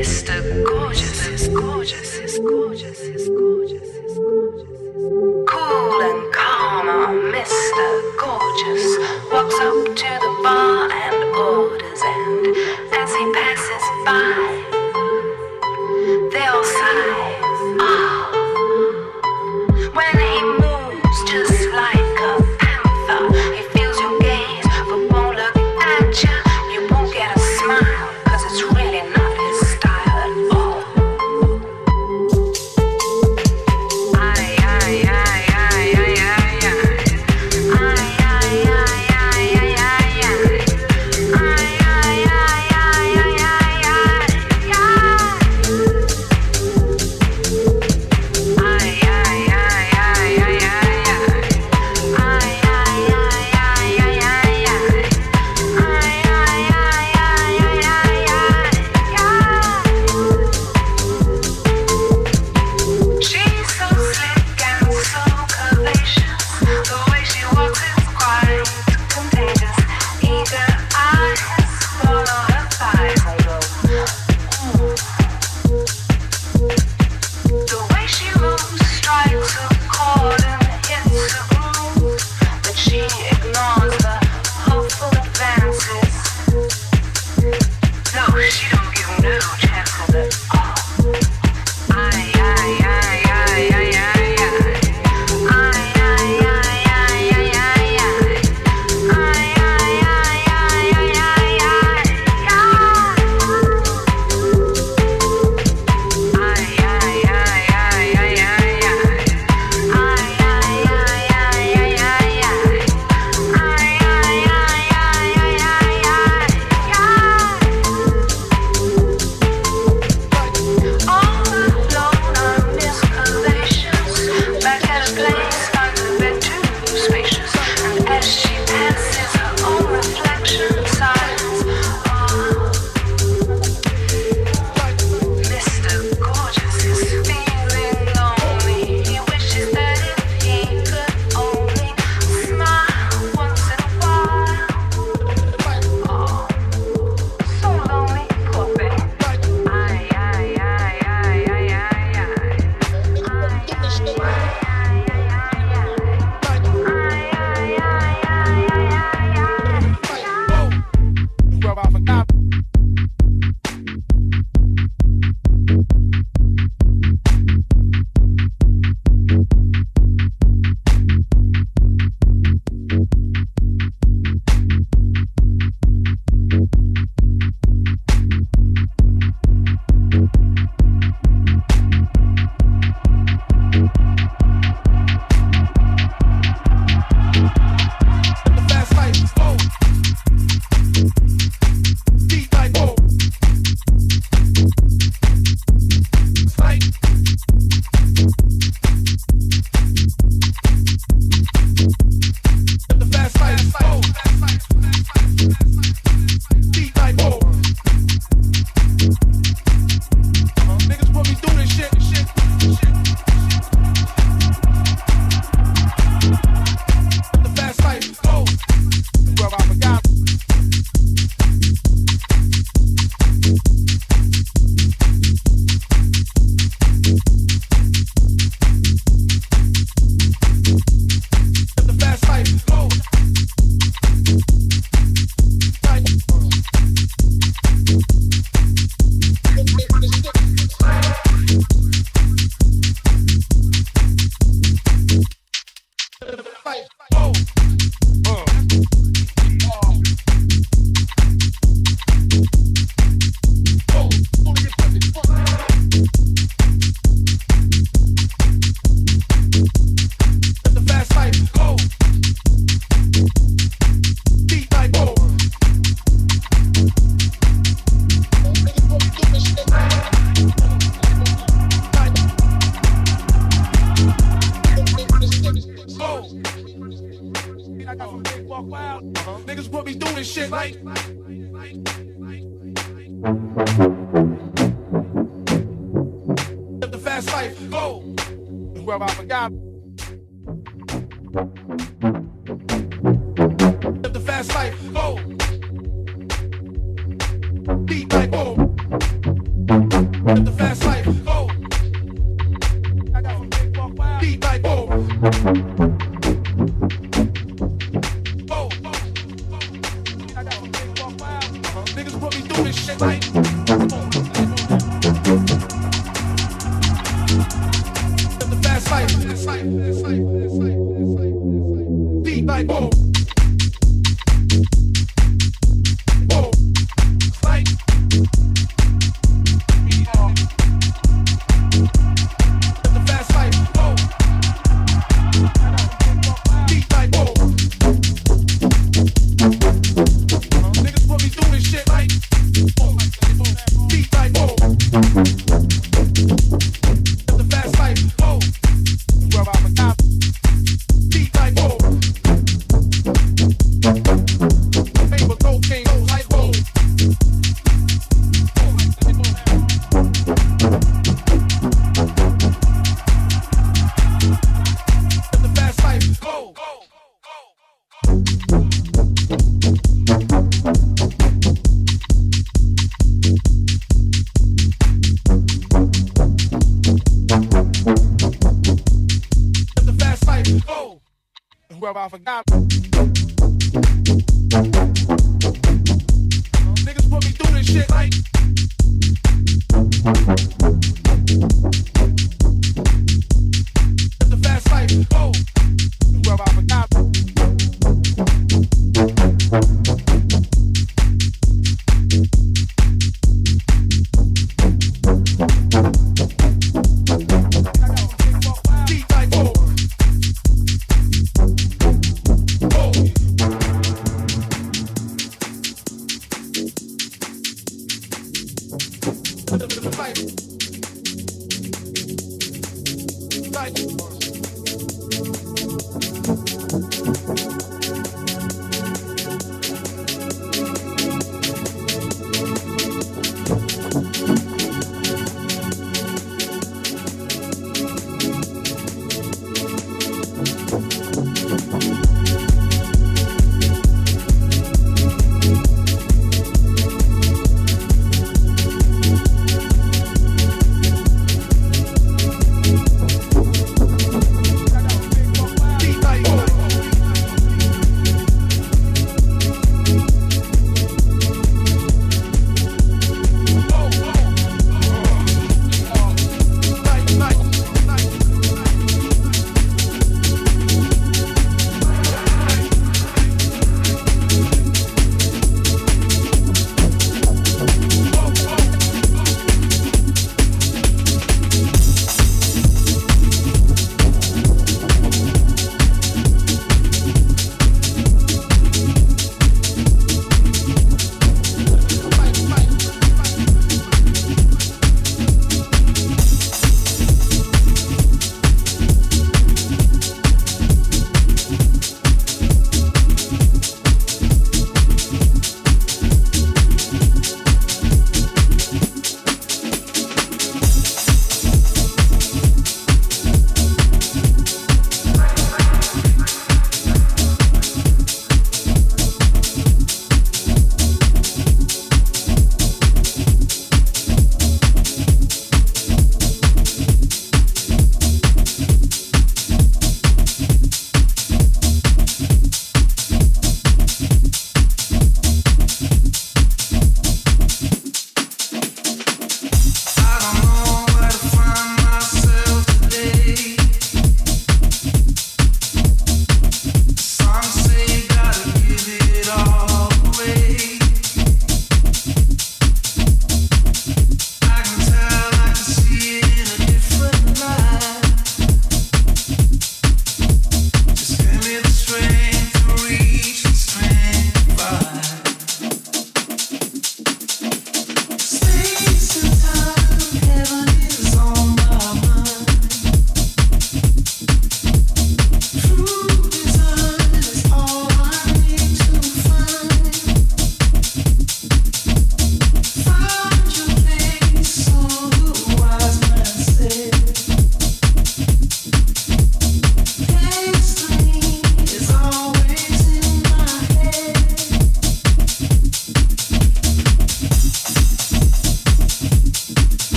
Mr. Gorgeous, gorgeous, gorgeous.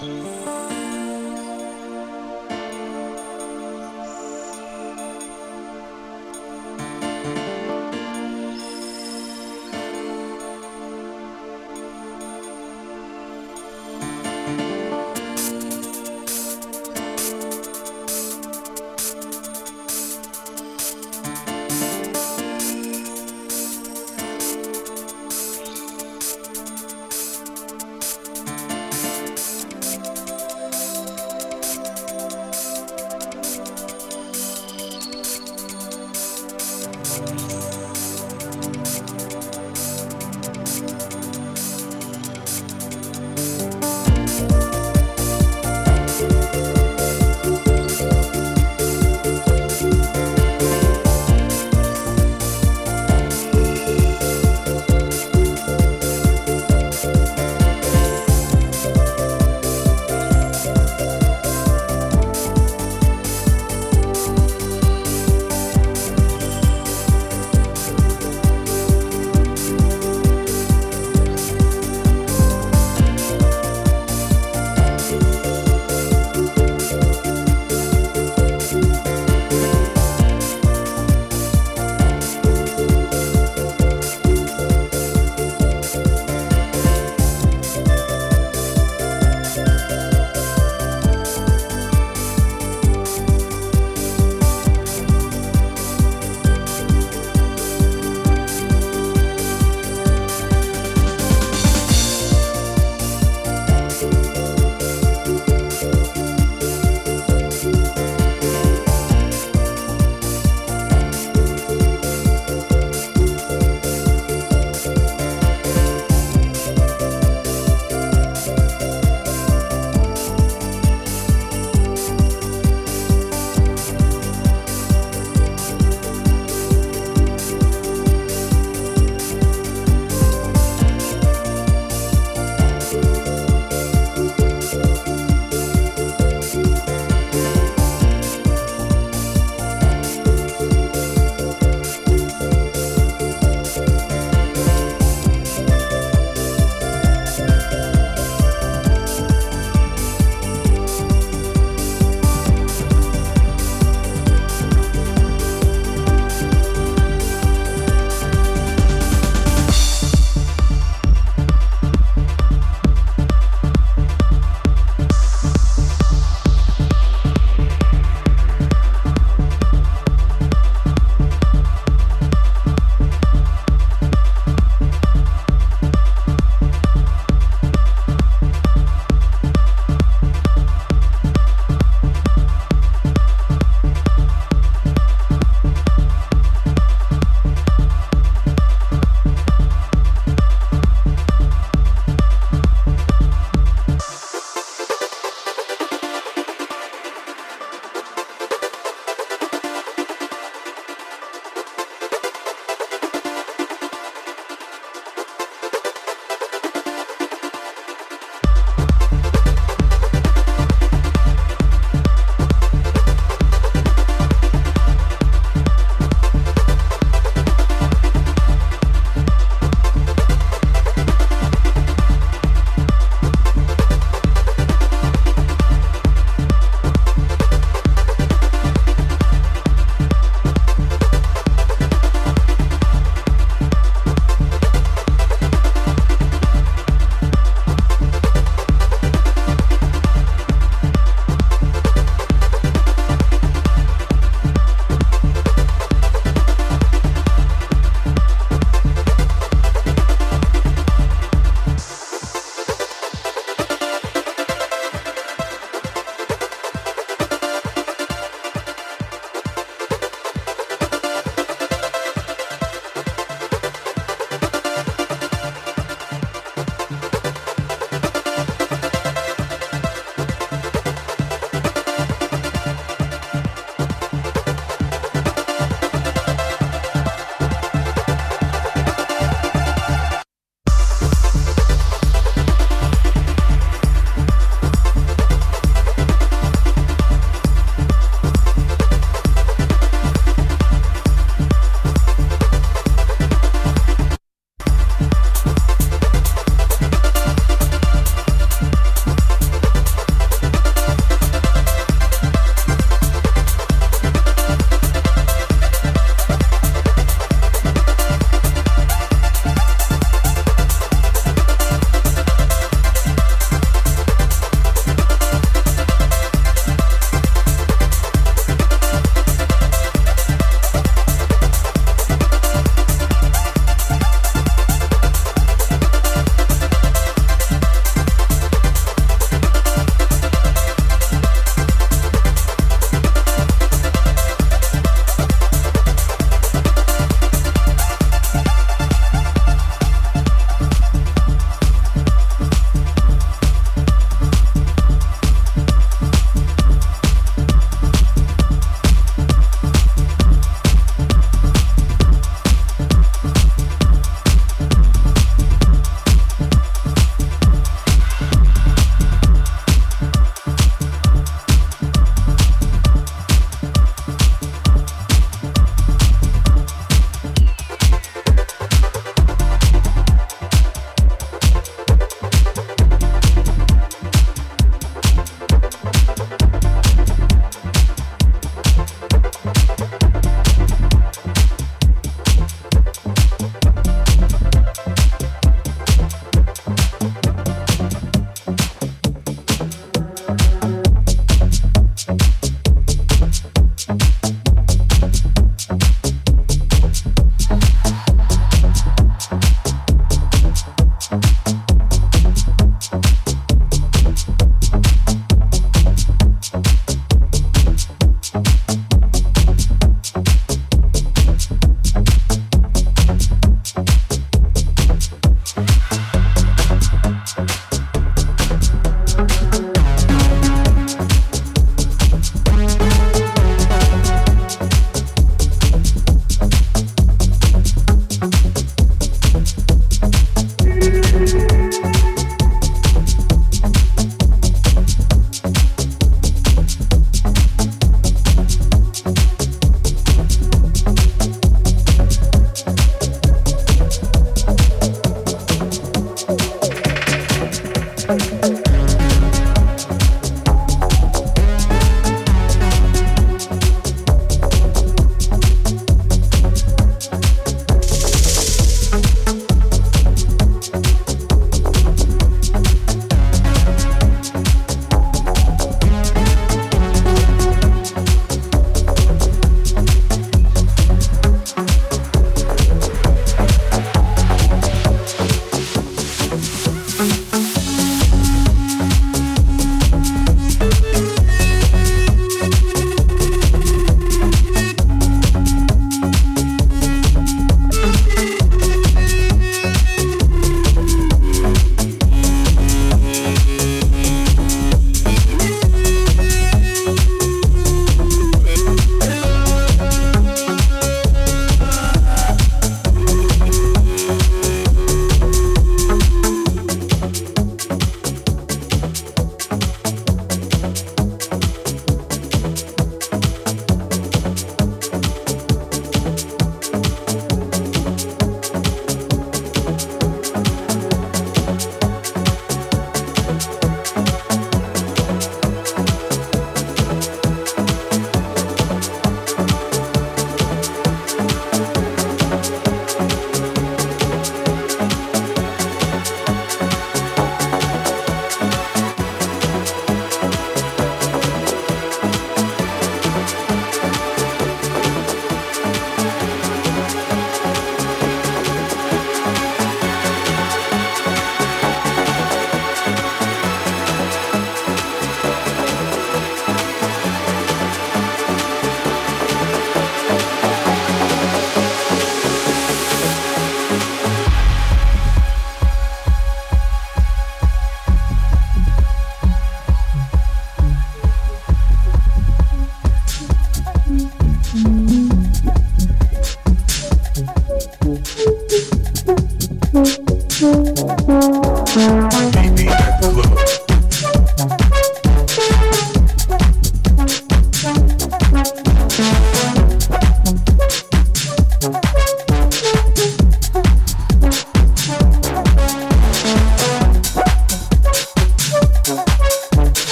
Música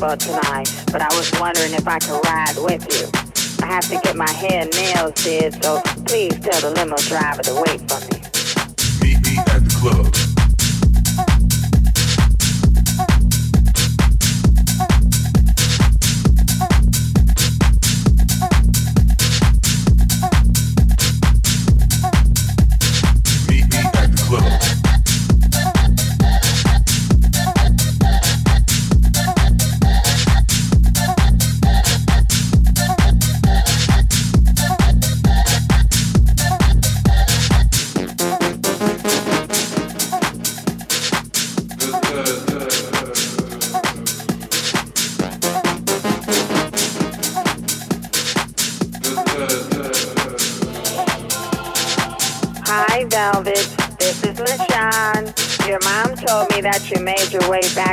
But tonight, but I was wondering if I could ride with you. I have to get my hair and nails did, so please tell the limo driver to wait.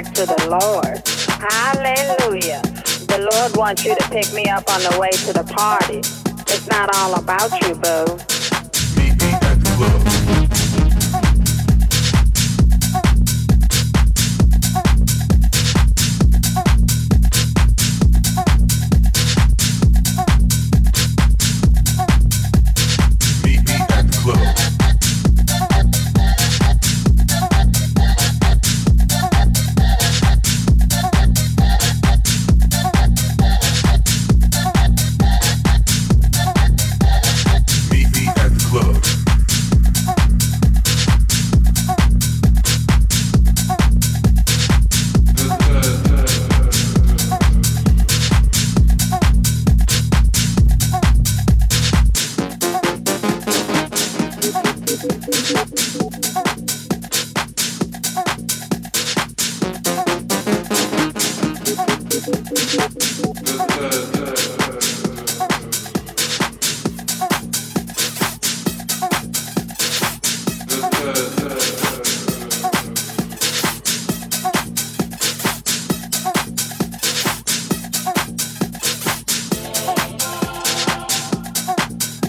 back to the Lord. Hallelujah. The Lord wants you to pick me up on the way to the party. It's not all about you, boo.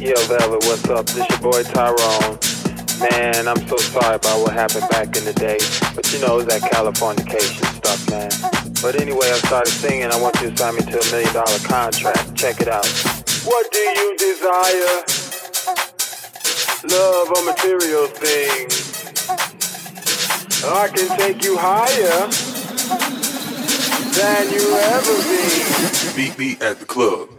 Yo, Velvet, what's up? This your boy Tyrone. Man, I'm so sorry about what happened back in the day. But you know, it's that California that Californication stuff, man. But anyway, I started singing. I want you to sign me to a million dollar contract. Check it out. What do you desire? Love or material things? I can take you higher than you ever be. Beat me at the club.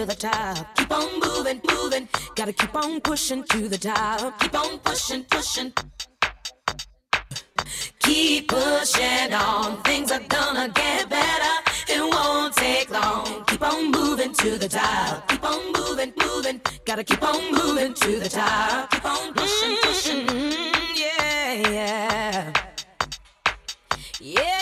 to the top. Keep on moving, moving. Gotta keep on pushing to the top. Keep on pushing, pushing. Keep pushing on. Things are gonna get better. It won't take long. Keep on moving to the top. Keep on moving, moving. Gotta keep on moving to the top. Keep on pushing, pushing. Mm-hmm, yeah, yeah. Yeah.